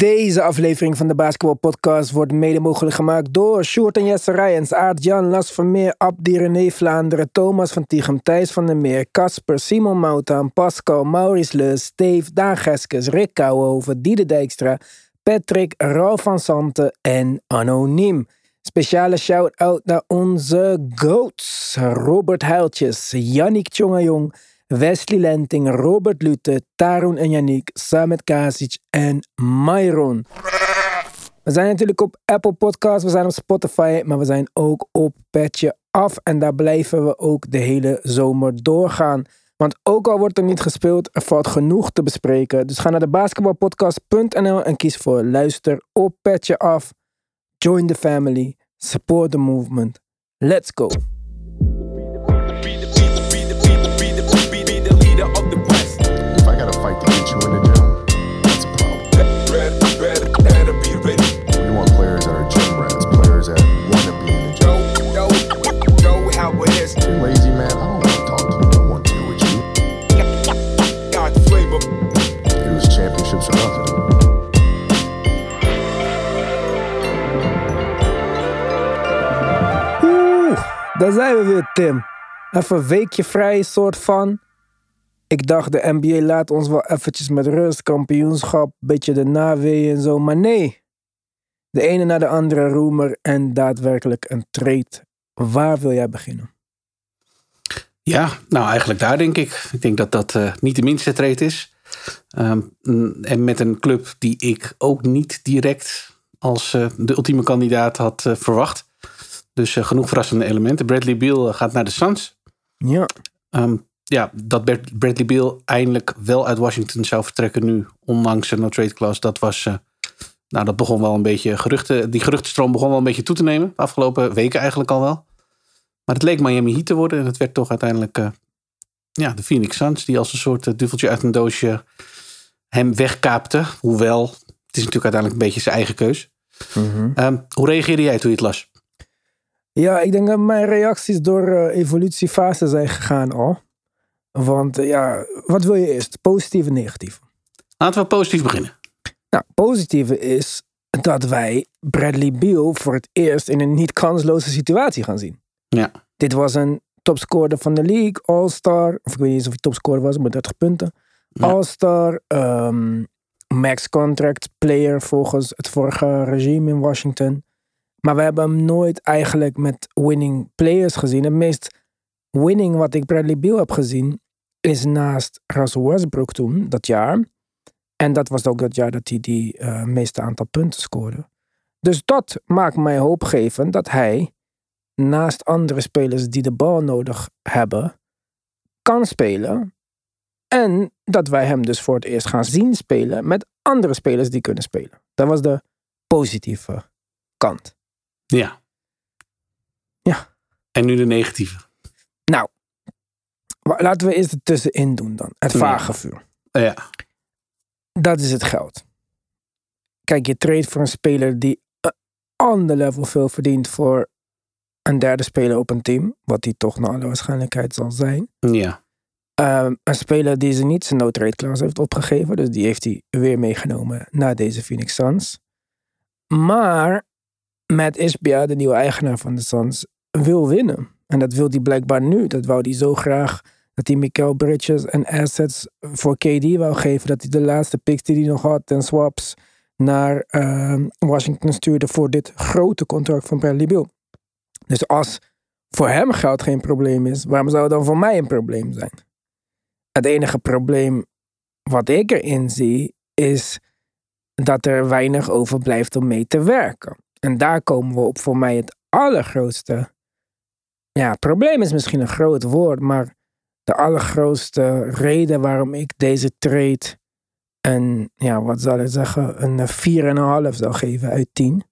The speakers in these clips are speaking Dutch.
Deze aflevering van de Basketball Podcast wordt mede mogelijk gemaakt door Sjoerd en Jesse Rijens, Aart-Jan Las Vermeer, Abdi Vlaanderen, Thomas van Tichem, Thijs van der Meer, Casper, Simon Moutaan, Pascal, Maurice Leus, Steve, Daan Geskes, Rick Kouwenhoven, Diede Dijkstra, Patrick, Ralf van Santen en Anoniem. Speciale shout-out naar onze GOATs, Robert Huiltjes, Yannick Tjongajong, Wesley Lenting, Robert Lute, Tarun en Yannick, Samet Kasic en Myron. We zijn natuurlijk op Apple Podcasts, we zijn op Spotify, maar we zijn ook op Petje Af. En daar blijven we ook de hele zomer doorgaan. Want ook al wordt er niet gespeeld, er valt genoeg te bespreken. Dus ga naar de basketbalpodcast.nl en kies voor luister op Petje Af. Join the family, support the movement. Let's go! Daar zijn we weer, Tim. Even een weekje vrij, soort van. Ik dacht, de NBA laat ons wel eventjes met rust, kampioenschap, beetje de naweeën en zo. Maar nee, de ene na de andere roemer en daadwerkelijk een trade. Waar wil jij beginnen? Ja, nou eigenlijk daar denk ik. Ik denk dat dat eh, niet de minste trade is. Ehm, en met een club die ik ook niet direct als eh, de ultieme kandidaat had eh, verwacht. Dus eh, genoeg verrassende elementen. Bradley Beal eh, gaat naar de Suns. Ja, Ehm, ja, dat Brad- Bradley Beal eindelijk wel uit Washington zou vertrekken nu, ondanks een no-trade clause, dat was, eh, nou dat begon wel een beetje geruchten, die geruchtenstroom begon wel een beetje toe te nemen, de afgelopen weken eigenlijk al wel. Maar het leek Miami Heat te worden en het werd toch uiteindelijk ja, de Phoenix Suns, die als een soort eh, duveltje uit een doosje hem wegkaapte. Hoewel, het is natuurlijk uiteindelijk een beetje zijn eigen keus. Ehm, hoe reageerde jij toen je het las? Ja ik denk dat mijn reacties door eh, evolutiefase zijn gegaan al. Want eh, ja, wat wil je eerst? Positief en negatief? Laten we positief beginnen. Nou, positieve is dat wij Bradley Beal voor het eerst in een niet kansloze situatie gaan zien. Ja, Dit was een topscorer van de league, All-Star. Of ik weet niet eens of hij topscorer was, maar 30 punten. Ja. All-Star, ehm, max contract player volgens het vorige regime in Washington. Maar we hebben hem nooit eigenlijk met winning players gezien. Het meest winning wat ik Bradley Beal heb gezien is naast Russell Westbrook toen, dat jaar. En dat was ook dat jaar dat hij die eh, meeste aantal punten scoorde. Dus dat maakt mij hoopgevend dat hij naast andere spelers die de bal nodig hebben, kan spelen. En dat wij hem dus voor het eerst gaan zien spelen met andere spelers die kunnen spelen. Dat was de positieve kant. Ja. Ja. En nu de negatieve. Nou, laten we eerst het tussenin doen dan. Het. Eh, ja, Dat is het geld. Kijk, je trade voor een speler die een ander level veel verdient voor een derde speler op een team. Wat die toch naar alle waarschijnlijkheid zal zijn. ja. Ehm, een speler die ze niet zijn no-trade clause heeft opgegeven. Dus die heeft hij weer meegenomen naar deze Phoenix Suns. Maar Matt Isbia, de nieuwe eigenaar van de Suns, wil winnen. En dat wil hij blijkbaar nu. Dat wou hij zo graag dat hij Mikael Bridges en assets voor KD wou geven. Dat hij de laatste picks die hij nog had en swaps naar ehm, Washington stuurde voor dit grote contract van Bradley Beal. Dus als voor hem geld geen probleem is, waarom zou het dan voor mij een probleem zijn? Het enige probleem wat ik erin zie, is dat er weinig overblijft om mee te werken. En daar komen we op voor mij het allergrootste. Ja, probleem is misschien een groot woord, maar de allergrootste reden waarom ik deze trade een, ja, wat zal ik zeggen, een 4,5 zou geven uit 10,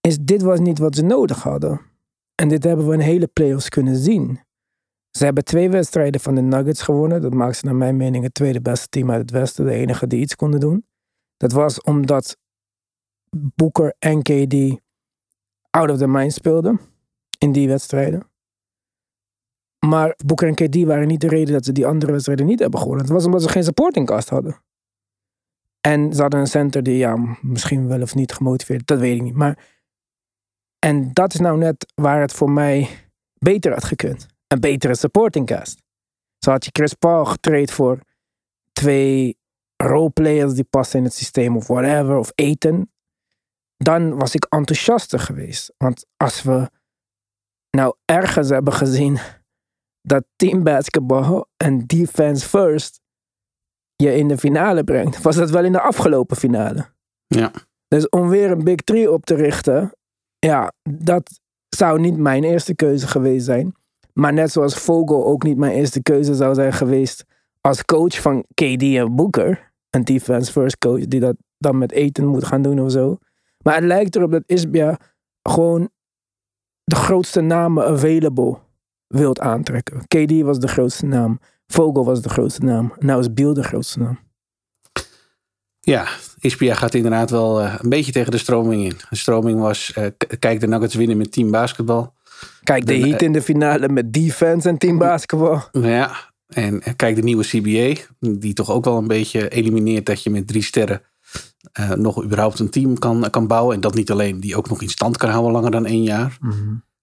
is dit was niet wat ze nodig hadden. En dit hebben we in hele playoffs kunnen zien. Ze hebben twee wedstrijden van de Nuggets gewonnen. Dat maakt ze naar mijn mening het tweede beste team uit het Westen. De enige die iets konden doen. Dat was omdat Booker en KD out of the mind speelden in die wedstrijden. Maar Booker en KD waren niet de reden dat ze die andere wedstrijden niet hebben gewonnen. Het was omdat ze geen supporting cast hadden. En ze hadden een center die, ja, misschien wel of niet gemotiveerd, dat weet ik niet. Maar, en dat is nou net waar het voor mij beter had gekund. Een betere supporting cast. Zo had je Chris Paul getraind voor twee roleplayers die passen in het systeem of whatever, of eten. Dan was ik enthousiaster geweest. Want als we nou ergens hebben gezien dat teambasketbal en defense first je in de finale brengt, was dat wel in de afgelopen finale. Ja. Dus om weer een Big Three op te richten, ja, dat zou niet mijn eerste keuze geweest zijn. Maar net zoals Vogel ook niet mijn eerste keuze zou zijn geweest als coach van KD en Booker, een defense first coach die dat dan met eten moet gaan doen of zo. Maar het lijkt erop dat Isbia gewoon de grootste namen available wilt aantrekken. KD was de grootste naam. Vogel was de grootste naam. Nou is Biel de grootste naam. Ja, Ispia gaat inderdaad wel uh, een beetje tegen de stroming in. De stroming was, uh, kijk de Nuggets winnen met team basketbal. Kijk de De- Heat in de finale met defense en team basketbal. Ja, en eh, kijk de nieuwe CBA, die toch ook wel een beetje elimineert dat je met drie sterren eh, nog überhaupt een team kan, kan bouwen. En dat niet alleen, die ook nog in stand kan houden langer dan één jaar.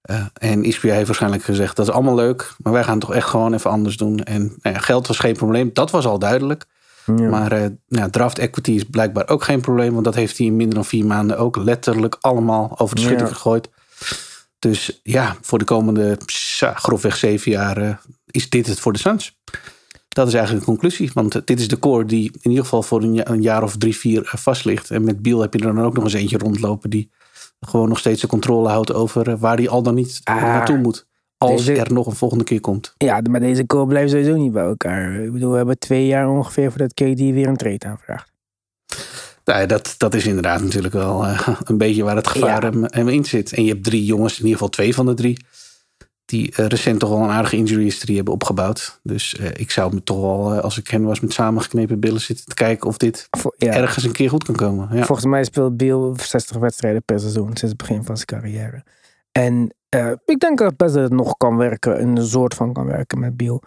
Eh, en Ispia heeft waarschijnlijk gezegd, dat is allemaal leuk, maar wij gaan toch echt gewoon even anders doen. En nou ja, geld was geen probleem, dat was al duidelijk. Ja. Maar eh, nou, draft equity is blijkbaar ook geen probleem. Want dat heeft hij in minder dan vier maanden ook letterlijk allemaal over de schutting Ja. gegooid. Dus ja, voor de komende grofweg zeven jaar is dit het voor de Suns. Dat is eigenlijk de conclusie. Want dit is de core die in ieder geval voor een, ja- een jaar of drie, vier eh, vast ligt. En met Biel heb je er dan ook nog eens eentje rondlopen die gewoon nog steeds de controle houdt over eh, waar hij al dan niet Ah, naartoe moet. Als deze- er nog een volgende keer komt. Ja, maar deze core blijft sowieso niet bij elkaar. Ik bedoel, we hebben twee jaar ongeveer voordat KD weer een trade aanvraagt. Nou, ja, dat, dat is inderdaad natuurlijk wel eh, een beetje waar het gevaar Ja. hem, hem in zit. En je hebt drie jongens, in ieder geval twee van de drie, die eh, recent toch wel een aardige injury history hebben opgebouwd. Dus eh, ik zou me toch wel, eh, als ik hen was, met samengeknepen billen zitten te kijken of dit Vo- ja, ergens een keer goed kan komen. Ja. Volgens mij speelt Biel 60 wedstrijden per seizoen sinds het begin van zijn carrière. En ik denk dat best dat het nog kan werken, een soort van kan werken met Biel.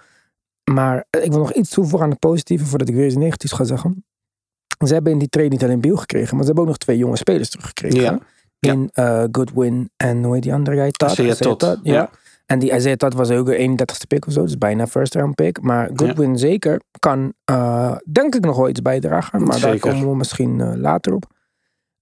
Maar ik wil nog iets toevoegen aan het positieve voordat ik weer iets negatiefs ga zeggen. Ze hebben in die trade niet alleen Biel gekregen, maar ze hebben ook nog twee jonge spelers teruggekregen. Ja. In Goodwin en hoe heet die andere guy? Todd, Ja. En die Isaiah Todd was ook een 31ste pick of zo, dus bijna first round pick. Maar Goodwin zeker kan, eh, denk ik, nog wel iets bijdragen. Maar daar Zeker. komen we misschien eh, later op.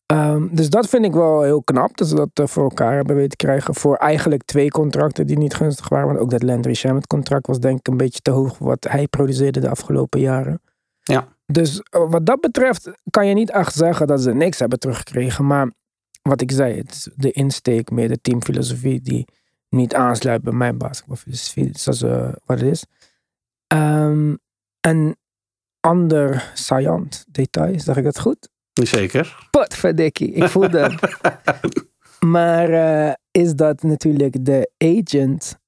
Ehm, dus dat vind ik wel heel knap, dat ze dat eh, voor elkaar hebben weten te krijgen. Voor eigenlijk twee contracten die niet gunstig waren. Want ook dat Landry Shamet contract was denk ik een beetje te hoog wat hij produceerde de afgelopen jaren. Ja. Dus wat dat betreft kan je niet echt zeggen dat ze niks hebben teruggekregen. Maar wat ik zei, het is de insteek, meer de teamfilosofie die niet aansluit bij mijn basketbalfilosofie. Dus dat is eh, wat het is. Ehm, een ander saillant detail, zeg ik dat goed? Zeker. Potverdikkie, ik voel dat. maar eh, is dat natuurlijk de agent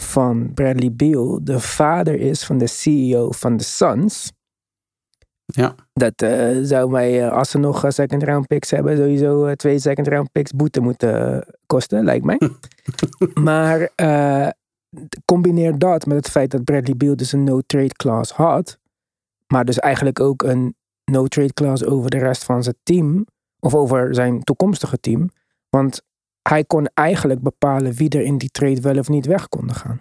van Bradley Beal, de vader is van de CEO van de Suns. Ja. Dat eh, zou mij, eh, als ze nog eh, second round picks hebben, sowieso twee second round picks boete moeten kosten, lijkt mij. maar combineer dat met het feit dat Bradley Beal dus een no-trade clause had. Maar dus eigenlijk ook een no-trade clause over de rest van zijn team. Of over zijn toekomstige team. Want hij kon eigenlijk bepalen wie er in die trade wel of niet weg konden gaan.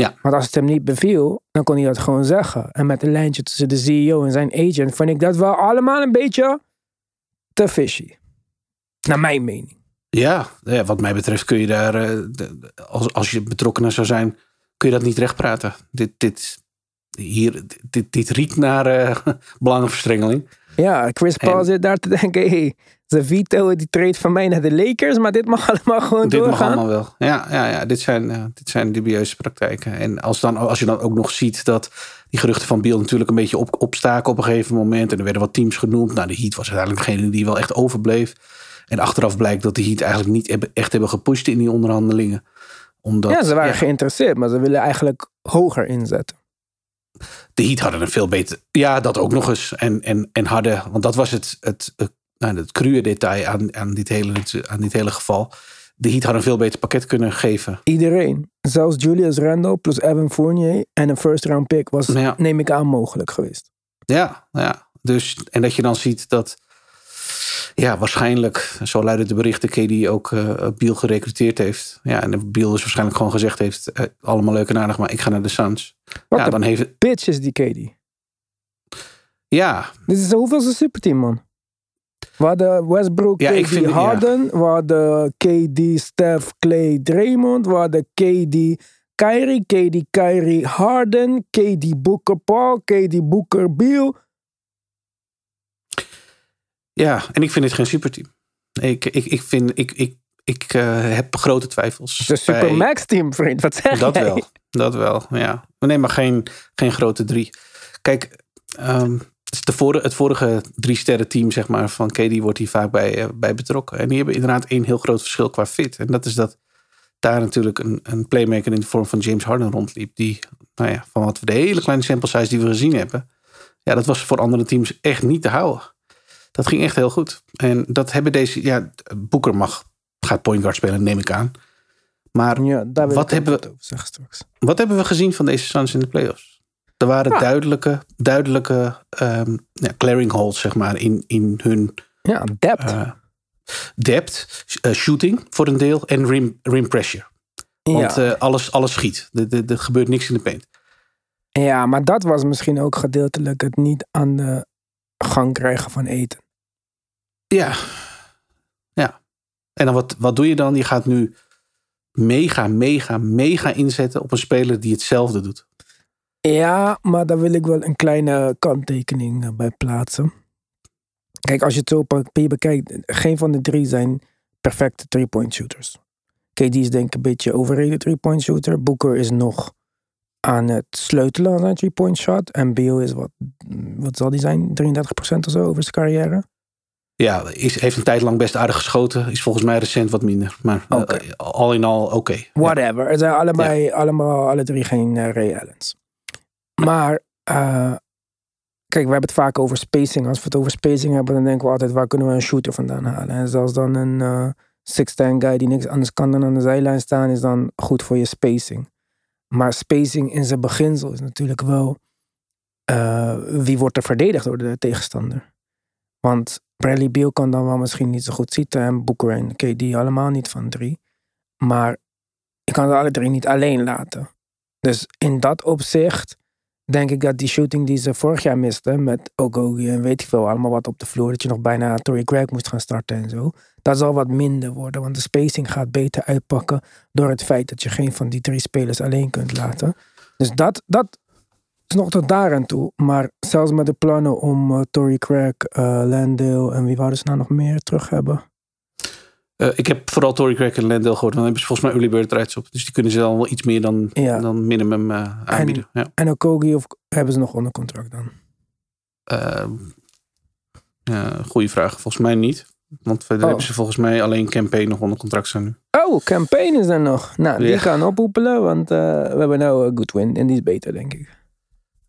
Ja. Want als het hem niet beviel, dan kon hij dat gewoon zeggen. En met een lijntje tussen de CEO en zijn agent vond ik dat wel allemaal een beetje te fishy. Naar mijn mening. Ja, ja, wat mij betreft kun je daar, eh, als, als je betrokkenen zou zijn, kun je dat niet rechtpraten. Dit, dit, hier, dit, dit riekt naar eh, belangenverstrengeling. Ja, Chris Paul En- zit daar te denken, hey, ze vetoen die trade van mij naar de Lakers, maar dit mag allemaal gewoon Dit mag doorgaan. allemaal wel. Ja, ja, ja dit, zijn, eh, dit zijn dubieuze praktijken. En als, dan, als je dan ook nog ziet dat die geruchten van Bill natuurlijk een beetje op, opstaken op een gegeven moment. En er werden wat teams genoemd. Nou, de Heat was uiteindelijk degene die wel echt overbleef. En achteraf blijkt dat de Heat eigenlijk niet echt hebben gepusht in die onderhandelingen. Omdat, ja, ze waren ja, geïnteresseerd, maar ze willen eigenlijk hoger inzetten. de Heat hadden een veel beter. Ja, dat ook nog eens. En, en, en hadden, want dat was het, het, nou, het cruwe detail aan, aan, dit hele, aan dit hele geval. De Heat hadden een veel beter pakket kunnen geven. Iedereen, zelfs Julius Randle plus Evan Fournier en een first round pick was, Ja. neem ik aan, mogelijk geweest. Ja, ja. Dus, en dat je dan ziet dat, ja, waarschijnlijk, zo luiden de berichten, KD ook uh, Biel gerecruiteerd heeft. Ja, en Biel dus waarschijnlijk gewoon gezegd heeft, uh, allemaal leuk en aardig, maar ik ga naar de Suns. Wat ja, een dan heeft bitch is die KD. ja, Dit is hoeveelste superteam, man. We hadden Westbrook, Ja, KD, vind- ja. Harden. We hadden KD, Steph, Clay, Draymond. We hadden KD, Kyrie, KD, Kyrie, Harden. KD, Booker, Paul. KD, Booker, Beal. ja, en ik vind het geen superteam. Ik, ik, ik vind, ik, ik, ik eh, heb grote twijfels. Het is een bij- Supermax team, vriend. Wat zeg Dat jij? wel, dat wel, ja. Nee, maar geen, geen grote drie. Kijk, ehm, het de vorige, het vorige drie sterren team zeg maar, van KD wordt hier vaak bij, eh, bij betrokken. En die hebben inderdaad één heel groot verschil qua fit. En dat is dat daar natuurlijk een, een playmaker in de vorm van James Harden rondliep. Die, nou ja, van wat we de hele kleine sample size die we gezien hebben. Ja, dat was voor andere teams echt niet te houden. Dat ging echt heel goed. En dat hebben deze, ja, Boeker mag, gaat point guard spelen, neem ik aan. Maar Ja, daar wil Wat hebben we- over wat hebben we gezien van deze Suns in de playoffs? Er waren Ja. duidelijke, duidelijke ehm, ja, clearing holes, zeg maar, in, in hun Ja, depth. eh, depth, eh, shooting voor een deel en rim, rim pressure. Want ja. eh, alles, alles schiet. Er gebeurt niks in de paint. ja, maar dat was misschien ook gedeeltelijk het niet aan de gang krijgen van eten. Ja. Ja. En dan wat, wat doe je dan? Je gaat nu mega, mega, mega inzetten op een speler die hetzelfde doet. Ja, maar daar wil ik wel een kleine kanttekening eh, bij plaatsen. Kijk, als je het zo op papier bekijkt, geen van de drie zijn perfecte three-point shooters. KD is denk ik een beetje overrated three-point shooter. Booker is nog aan het sleutelen aan zijn three-point shot. En Beal is wat, wat zal die zijn? 33% of zo over zijn carrière. Ja, is, heeft een tijd lang best aardig geschoten. Is volgens mij recent wat minder. Maar eh, Oké. al in al oké. Ja. Whatever. Het zijn allebei, allemaal, alle drie geen eh, Ray Allens. Maar, eh, kijk, we hebben het vaak over spacing. Als we het over spacing hebben, dan denken we altijd, waar kunnen we een shooter vandaan halen? En zelfs dan een eh six-ten guy die niks anders kan dan aan de zijlijn staan, is dan goed voor je spacing. Maar spacing in zijn beginsel is natuurlijk wel, eh, wie wordt er verdedigd door de tegenstander? Want Bradley Beal kan dan wel misschien niet zo goed zitten en Booker en KD allemaal niet van drie. Maar je kan ze alle drie niet alleen laten. Dus in dat opzicht denk ik dat die shooting die ze vorig jaar misten met Ogogi en weet ik veel allemaal wat op de vloer, dat je nog bijna Tory Craig moest gaan starten en zo, dat zal wat minder worden, want de spacing gaat beter uitpakken door het feit dat je geen van die drie spelers alleen kunt laten. Dus dat, dat is nog tot daar aan toe, maar zelfs met de plannen om uh, Tory Craig, uh, Landale en wie wouden ze nou nog meer terug hebben? Uh, ik heb vooral Tory Craig en Landale gehoord. Dan hebben ze volgens mij early bird rights op. Dus die kunnen ze dan wel iets meer dan, Ja. dan minimum uh, aanbieden. En, ja. en Okogi of hebben ze nog onder contract dan? Uh, goeie vraag. Volgens mij niet. Want verder Oh. hebben ze volgens mij alleen Campaign nog onder contract staan nu. Oh, campaign is er nog. Nou, die Ja. kan ophoepelen, want uh, we hebben nou een Goodwin en die is beter, denk ik.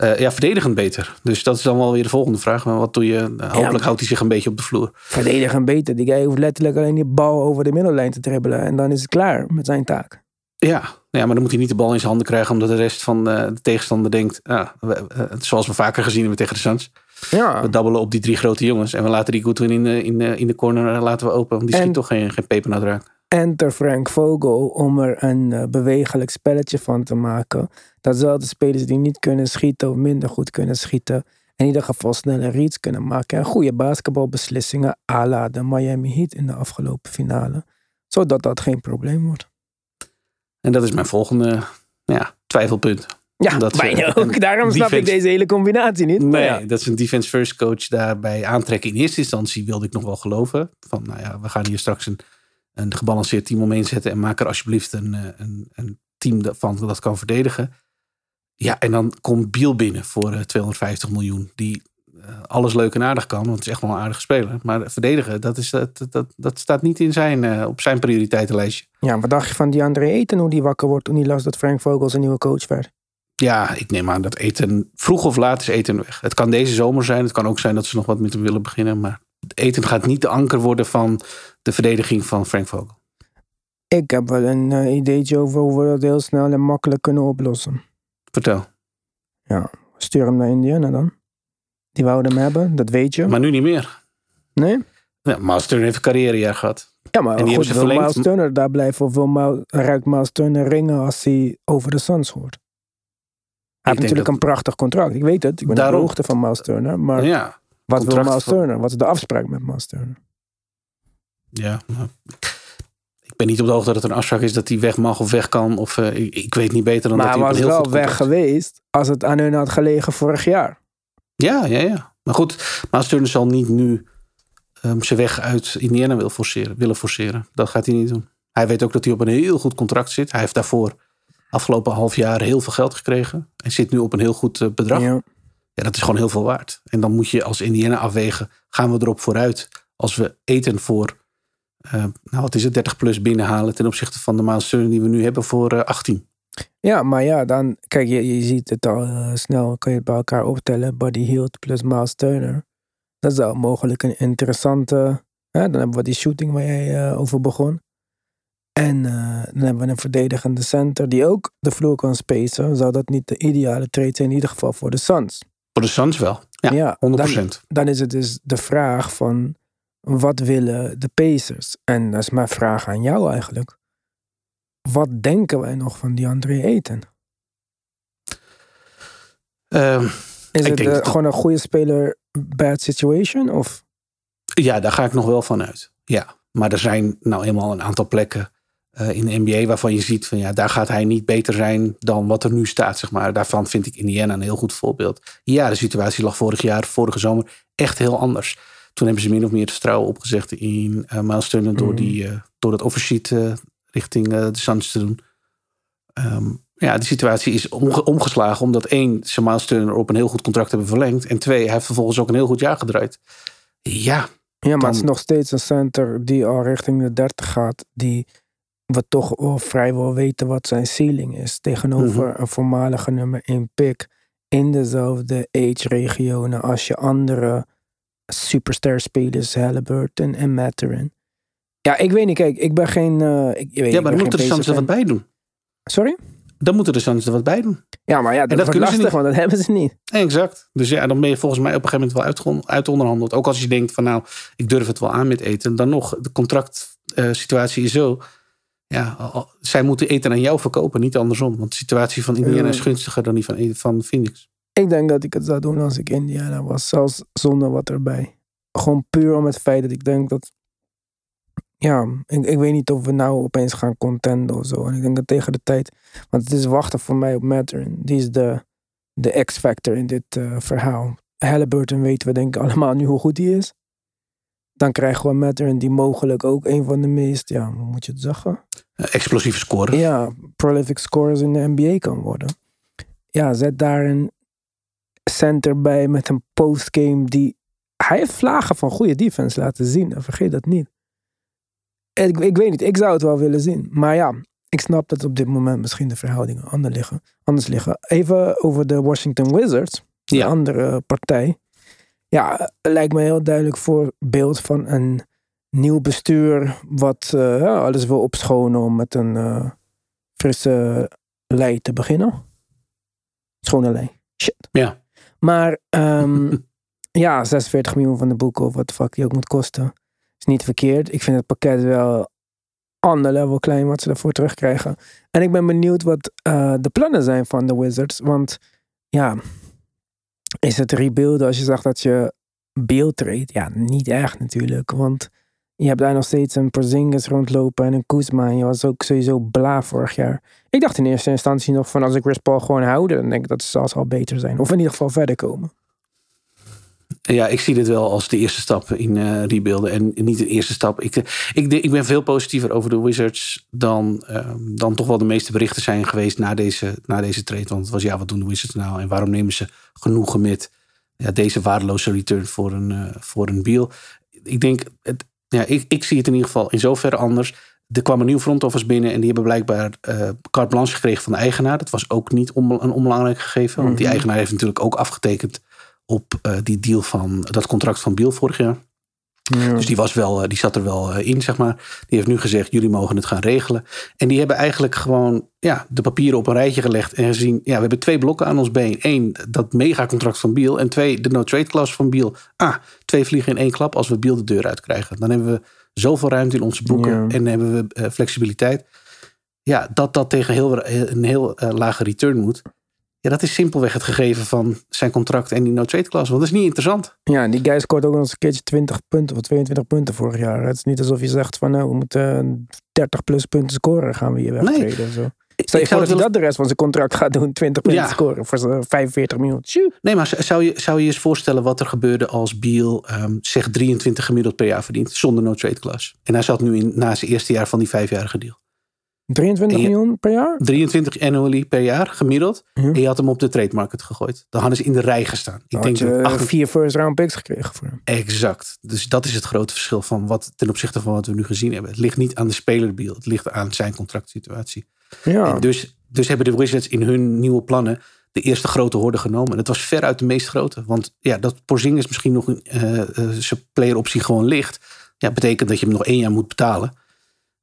Uh, ja, verdedigend beter. Dus dat is dan wel weer de volgende vraag. Maar wat doe je? Uh, hopelijk houdt hij zich een beetje op de vloer. Verdedigend beter. Die guy hoeft letterlijk alleen die bal over de middellijn te dribbelen en dan is het klaar met zijn taak. Ja, ja, maar dan moet hij niet de bal in zijn handen krijgen... omdat de rest van uh, de tegenstander denkt... Ah, uh, zoals we vaker gezien hebben tegen de Suns. Ja. We dabbelen op die drie grote jongens... en we laten die Goodwin in de, in de, in de corner eh, laten we open. Want die En- schiet toch geen, geen pepernoot raak. Enter Frank Vogel om er een bewegelijk spelletje van te maken. Dat zelfs de spelers die niet kunnen schieten of minder goed kunnen schieten, in ieder geval snelle reads kunnen maken. En goede basketbalbeslissingen à la de Miami Heat in de afgelopen finale. Zodat dat geen probleem wordt. En dat is mijn volgende ja, twijfelpunt. Ja, Dat, bijna eh, ook. Daarom snap ik deze hele combinatie niet. Nee, ja. dat is een defense first coach daarbij aantrekken. In eerste instantie wilde ik nog wel geloven. Van nou ja, we gaan hier straks een, een gebalanceerd team omheen zetten. En maak er alsjeblieft een, eh, een, een team van dat kan verdedigen. Ja, en dan komt Biel binnen voor eh, 250 miljoen. Die eh, alles leuk en aardig kan. Want het is echt wel een aardige speler. Maar verdedigen, dat, is, dat, dat, dat staat niet in zijn, eh, op zijn prioriteitenlijstje. ja, wat dacht je van die André Eten hoe die wakker wordt toen hij las dat Frank Vogel zijn nieuwe coach werd? Ja, ik neem aan dat eten vroeg of laat is eten weg. Het kan deze zomer zijn. Het kan ook zijn dat ze nog wat met hem willen beginnen. Maar eten gaat niet de anker worden van de verdediging van Frank Vogel. Ik heb wel een eh, ideetje over hoe we dat heel snel en makkelijk kunnen oplossen. Vertel. Stuur hem naar Indiana dan. Die wouden hem hebben, dat weet je. Maar nu niet meer. nee? Ja, Miles Turner heeft een carrièrejaar gehad. Ja, maar En die goed, hebben ze wil verlengd. Miles Turner daar blijven of wil Miles, ruikt Miles Turner ringen als hij over de Suns hoort? Hij heeft natuurlijk dat- een prachtig contract. Ik weet het. Ik ben Daarom. de hoogte van Miles Turner. Maar ja, wat wil Miles van- Turner? Wat is de afspraak met Miles Turner? ja. nou, ben niet op de hoogte dat er een afspraak is dat hij weg mag of weg kan. Of eh, ik, ik weet niet beter dan maar dat hij was heel wel weg geweest als het aan hun had gelegen vorig jaar. Ja, ja, ja. Maar goed, Miles Turner zal niet nu ehm, zijn weg uit Indiana wil forceren, willen forceren. Dat gaat hij niet doen. Hij weet ook dat hij op een heel goed contract zit. Hij heeft daarvoor afgelopen half jaar heel veel geld gekregen. En zit nu op een heel goed eh, bedrag. Ja. Ja. dat is gewoon heel veel waard. En dan moet je als Indiana afwegen, gaan we erop vooruit als we eten voor, nou wat is het, 30 plus binnenhalen ten opzichte van de Turner die we nu hebben voor eh, 18. ja, maar ja, dan, kijk, je, je ziet het al eh, snel, kan je het bij elkaar optellen. Buddy Hield plus Miles Turner. Dat zou mogelijk een interessante, hè, dan hebben we die shooting waar jij eh, over begon. En eh, dan hebben we een verdedigende center die ook de vloer kan spacen. Zou dat niet de ideale trade zijn, in ieder geval voor de Suns? Voor de Suns wel. Ja, Ja, 100%. dan is het dus de vraag van wat willen de Pacers? En dat is mijn vraag aan jou eigenlijk. Wat denken wij nog van die André Eten? Ehm, Is het eh, dat- gewoon een goede speler, bad situation? Of Ja, daar ga ik nog wel van uit. Ja, maar er zijn nou eenmaal een aantal plekken eh, in de NBA waarvan je ziet van ja, daar gaat hij niet beter zijn dan wat er nu staat, zeg maar. Daarvan vind ik Indiana een heel goed voorbeeld. Ja, de situatie lag vorig jaar, vorige zomer, echt heel anders. Toen hebben ze min of meer het vertrouwen opgezegd in uh, Miles door, Mhm. die, eh, door dat oversheet eh, richting de Suns te doen. Ehm, ja, de situatie is omge- omgeslagen omdat één, ze Miles Turner op een heel goed contract hebben verlengd. En twee, hij heeft vervolgens ook een heel goed jaar gedraaid. Ja, ja, maar het is nog steeds een center die al richting de 30 gaat, die we toch wel vrijwel weten wat zijn ceiling is. Tegenover Mhm. een voormalige nummer 1 pick in dezelfde age-regionen als je andere superstar spelers, Halliburton en Mathurin. Ja, ik weet niet, kijk, ik ben geen. eh, ik, je weet, ja maar dan moeten de Suns er wat bij doen. Sorry? Dan moeten de Suns er wat bij doen. Ja, maar ja, dat, dat kunnen ze niet. want dat hebben ze niet. Exact. Dus ja, dan ben je volgens mij op een gegeven moment wel uit onderhandeld. Ook als je denkt van nou, ik durf het wel aan met eten. Dan nog, de contractsituatie is zo. Ja, zij moeten eten aan jou verkopen, niet andersom. Want de situatie van Indiana is gunstiger dan die van, van Phoenix. Ik denk dat ik het zou doen als ik Indiana was, zelfs zonder wat erbij. Gewoon puur om het feit dat ik denk dat. Ja, ik, ik weet niet of we nou opeens gaan contenden of zo. En ik denk dat tegen de tijd. Want het is wachten voor mij op Mathurin. Die is de, de X-factor in dit eh, verhaal. Halliburton weten we denk ik allemaal nu hoe goed hij is. Dan krijgen we Mathurin die mogelijk ook een van de meest, ja, hoe moet je het zeggen? Eh, explosieve score. ja, prolific scorers in de NBA kan worden. Ja, zet daar een center bij met een postgame die... Hij heeft vlagen van goede defense laten zien. en Vergeet dat niet. Ik, ik weet niet, ik zou het wel willen zien. Maar ja, ik snap dat op dit moment misschien de verhoudingen anders liggen. Anders liggen. Even over de Washington Wizards. De Ja. andere partij. Ja, lijkt me een heel duidelijk voorbeeld van een nieuw bestuur. Wat eh, ja, alles wil opschonen om met een eh, frisse lei te beginnen. Schone lei. Shit. Ja. Maar ehm, ja, 46 miljoen van de boeken of wat de fuck die ook moet kosten. Is niet verkeerd. Ik vind het pakket wel ander level klein wat ze daarvoor terugkrijgen. En ik ben benieuwd wat eh, de plannen zijn van de Wizards. Want ja, is het rebuilden als je zegt dat je beeld treedt? Ja, niet echt natuurlijk. Want je hebt daar nog steeds een Porzingis rondlopen en een Kuzma. En je was ook sowieso bla vorig jaar. Ik dacht in eerste instantie nog van als ik Chris Paul gewoon houden, dan denk ik dat ze al beter zijn. Of in ieder geval verder komen. Ja, ik zie dit wel als de eerste stap in eh rebuilden. En niet de eerste stap. Ik, eh, ik, ik ben veel positiever over de Wizards dan, ehm, dan toch wel de meeste berichten zijn geweest na deze, na deze trade. Want het was ja, wat doen de Wizards nou? En waarom nemen ze genoegen met ja, deze waardeloze return voor een, eh voor een deal? Ik denk, het, ja, ik, ik zie het in ieder geval in zoverre anders. Er kwam een nieuw front office binnen en die hebben blijkbaar eh carte blanche gekregen van de eigenaar. Dat was ook niet een onbelangrijk gegeven. Want die Mhm. eigenaar heeft natuurlijk ook afgetekend op eh, die deal van dat contract van Biel vorig jaar. Ja. Dus die, was wel, eh, die zat er wel eh, in, zeg maar. Die heeft nu gezegd, jullie mogen het gaan regelen. En die hebben eigenlijk gewoon ja, de papieren op een rijtje gelegd en gezien... ja, we hebben twee blokken aan ons been. Eén, dat megacontract van Biel. En twee, de no-trade clause van Biel. Ah, twee vliegen in één klap als we Biel de deur uitkrijgen. Dan hebben we zoveel ruimte in onze boeken Ja. en hebben we eh, flexibiliteit. Ja, dat dat tegen heel, een heel lage return moet... Ja, dat is simpelweg het gegeven van zijn contract en die no-trade clause. Want dat is niet interessant. Ja, die guy scoort ook nog eens een keertje 20 punten of 22 punten vorig jaar. Het is niet alsof je zegt van nou, we moeten 30 plus punten scoren, gaan we hier wegtreden. of Zo. Stel je Ik voor dat hij dat de rest van zijn contract gaat doen, 20 punten Ja. scoren voor zijn 45 miljoen. Tjoe. Nee, maar zou je, zou je eens voorstellen wat er gebeurde als Biel ehm, zeg 23 gemiddeld per jaar verdient zonder no trade clause? En hij zat nu in, na zijn eerste jaar van die vijfjarige deal. 23 En je- miljoen per jaar? 23 annually per jaar gemiddeld. Ja. En je had hem op de trade market gegooid. Dan hadden ze in de rij gestaan. Ik denk dat acht- vier first round picks gekregen voor hem. Exact. Dus dat is het grote verschil van wat ten opzichte van wat we nu gezien hebben. Het ligt niet aan de speler Biel. Het ligt aan zijn contractsituatie. Ja, En dus, dus hebben de Wizards in hun nieuwe plannen de eerste grote horde genomen. Dat was veruit de meest grote. Want ja, dat Porzingis misschien nog een, eh, zijn playeroptie gewoon ligt. Ja, betekent dat je hem nog één jaar moet betalen.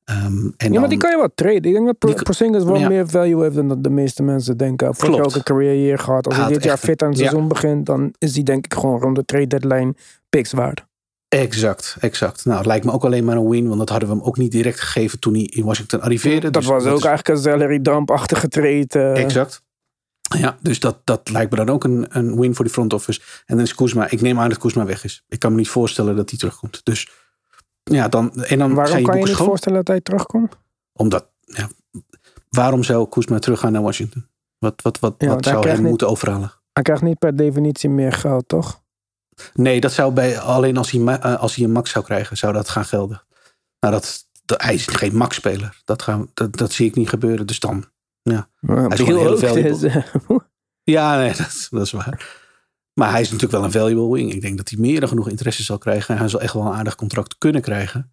Ehm, en ja, dan, maar die kan je wel traden. Ik denk dat Die kan- Porzingis wel Ja. meer value heeft dan dat de meeste mensen denken. Jaar Klopt. ook een year gehad. Als Hij dit jaar fit aan het ja. seizoen begint, dan is hij denk ik gewoon rond de trade deadline picks waard. Exact, exact. Nou, het lijkt me ook alleen maar een win. Want dat hadden we hem ook niet direct gegeven toen hij in Washington arriveerde. Dat Dus was ook is- eigenlijk een salary dump-achtige trade. eh. Exact. Ja, dus dat, dat lijkt me dan ook een, een win voor die front office. En dan is Kuzma, ik neem aan dat Kuzma weg is. Ik kan me niet voorstellen dat hij terugkomt. Dus ja, dan, en dan Waarom kan je je niet schoon. voorstellen dat hij terugkomt? Omdat, ja, waarom zou Kuzma teruggaan naar Washington? Wat, wat, wat, Ja, wat hij zou hem niet- moeten overhalen? Hij krijgt niet per definitie meer geld, toch? Nee, dat zou bij, alleen als hij, eh, als hij een max zou krijgen, zou dat gaan gelden. Nou, dat, dat, hij is geen max-speler. Dat, gaan, dat, dat zie ik niet gebeuren. Dus dan, Ja, is gewoon heel heel Ja, nee, dat, dat is waar. Maar hij is natuurlijk wel een valuable wing. Ik denk dat hij meer dan genoeg interesse zal krijgen. En hij zal echt wel een aardig contract kunnen krijgen.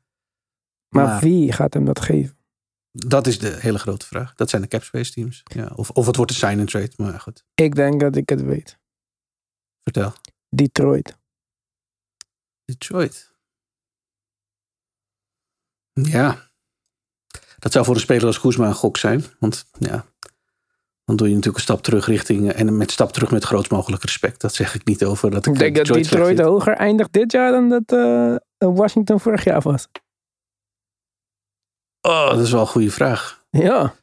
maar Maar- wie gaat hem dat geven? Dat is de hele grote vraag. Dat zijn de cap space teams. Ja, of, of het wordt een sign and trade. Maar goed, Ik denk dat ik het weet. vertel. Detroit. Detroit. Ja. Dat zou voor een speler als Kuzma een gok zijn. Want ja, dan doe je natuurlijk een stap terug richting... En met stap terug met grootst mogelijk respect. Dat zeg ik niet over dat ik, Ik denk dat Detroit hoger eindigt dit jaar dan dat eh, Washington vorig jaar was. Oh, dat is wel een goede vraag. Ja,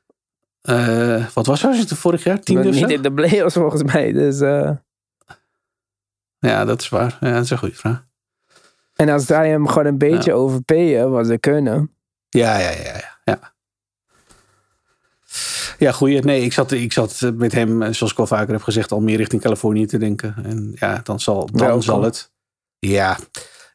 Eh, wat was Washington vorig jaar? Tiende niet in de playoffs volgens mij. Dus, eh, Ja, dat is waar. Ja, dat is een goede vraag. en als zij hem gewoon een beetje Ja. wat ze kunnen. Ja, ja, ja, ja. Ja, ja goeie. Nee, ik zat, ik zat met hem, eh, zoals ik al vaker heb gezegd, al meer richting Californië te denken. En ja, dan zal, dan Welkom. zal het. Ja,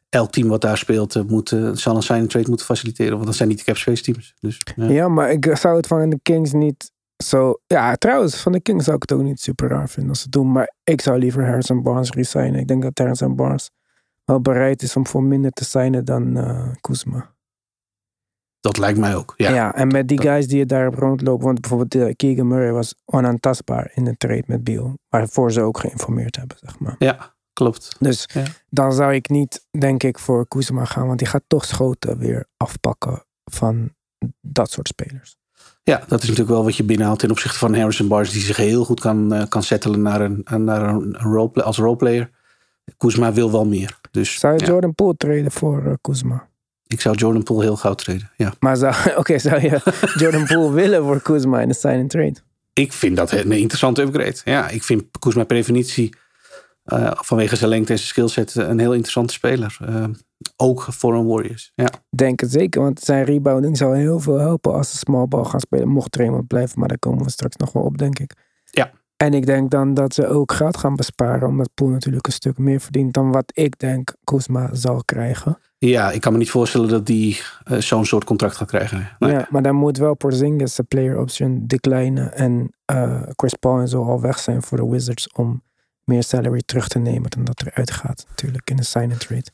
elk team wat daar speelt, eh, moet, eh, zal een sign and trade moeten faciliteren. Want dat zijn niet de cap space teams. Dus, ja. Ja. maar ik zou het van de Kings niet zo... Ja, trouwens, van de Kings zou ik het ook niet super raar vinden als ze het doen. Maar ik zou liever Harrison Barnes resignen. Ik denk dat Harrison Barnes wel bereid is om voor minder te signen dan eh Kuzma. Dat lijkt mij ook. Ja, Ja, en met die dat- guys die daarop rondlopen. Want bijvoorbeeld eh, Keegan Murray was onaantastbaar in de trade met Beal. Waarvoor ze ook geïnformeerd hebben, zeg maar. ja klopt. Dus Ja. dan zou ik niet, denk ik, voor Kuzma gaan. Want die gaat toch schoten weer afpakken van dat soort spelers. Ja, dat is natuurlijk wel wat je binnenhaalt ten opzichte van Harrison Barnes, die zich heel goed kan, eh, kan settelen naar een, naar een role, als roleplayer. Kuzma wil wel meer. Dus Zou je ja, Jordan Poole traden voor eh, Kuzma? Ik zou Jordan Poole heel gauw treden. Ja. Maar zou, oké, zou je Jordan Poole willen voor Kuzma in de sign and trade? Ik vind dat een interessante upgrade. Ja, ik vind Kuzma per definitie eh, vanwege zijn lengte en zijn skillset een heel interessante speler. Eh, ook voor een Warriors. Ja. Denk het zeker, want zijn rebounding zou heel veel helpen als ze small ball gaan spelen. Mocht er iemand blijven, maar daar komen we straks nog wel op, denk ik. Ja. En ik denk dan dat ze ook geld gaan besparen, omdat Poole natuurlijk een stuk meer verdient dan wat ik denk Kuzma zal krijgen. Ja, ik kan me niet voorstellen dat die eh, zo'n soort contract gaat krijgen. Nee. Ja, maar dan moet wel Porzingis de player option declinen en eh, Chris Paul en zo al weg zijn voor de Wizards om meer salary terug te nemen dan dat eruit gaat natuurlijk in de sign and trade.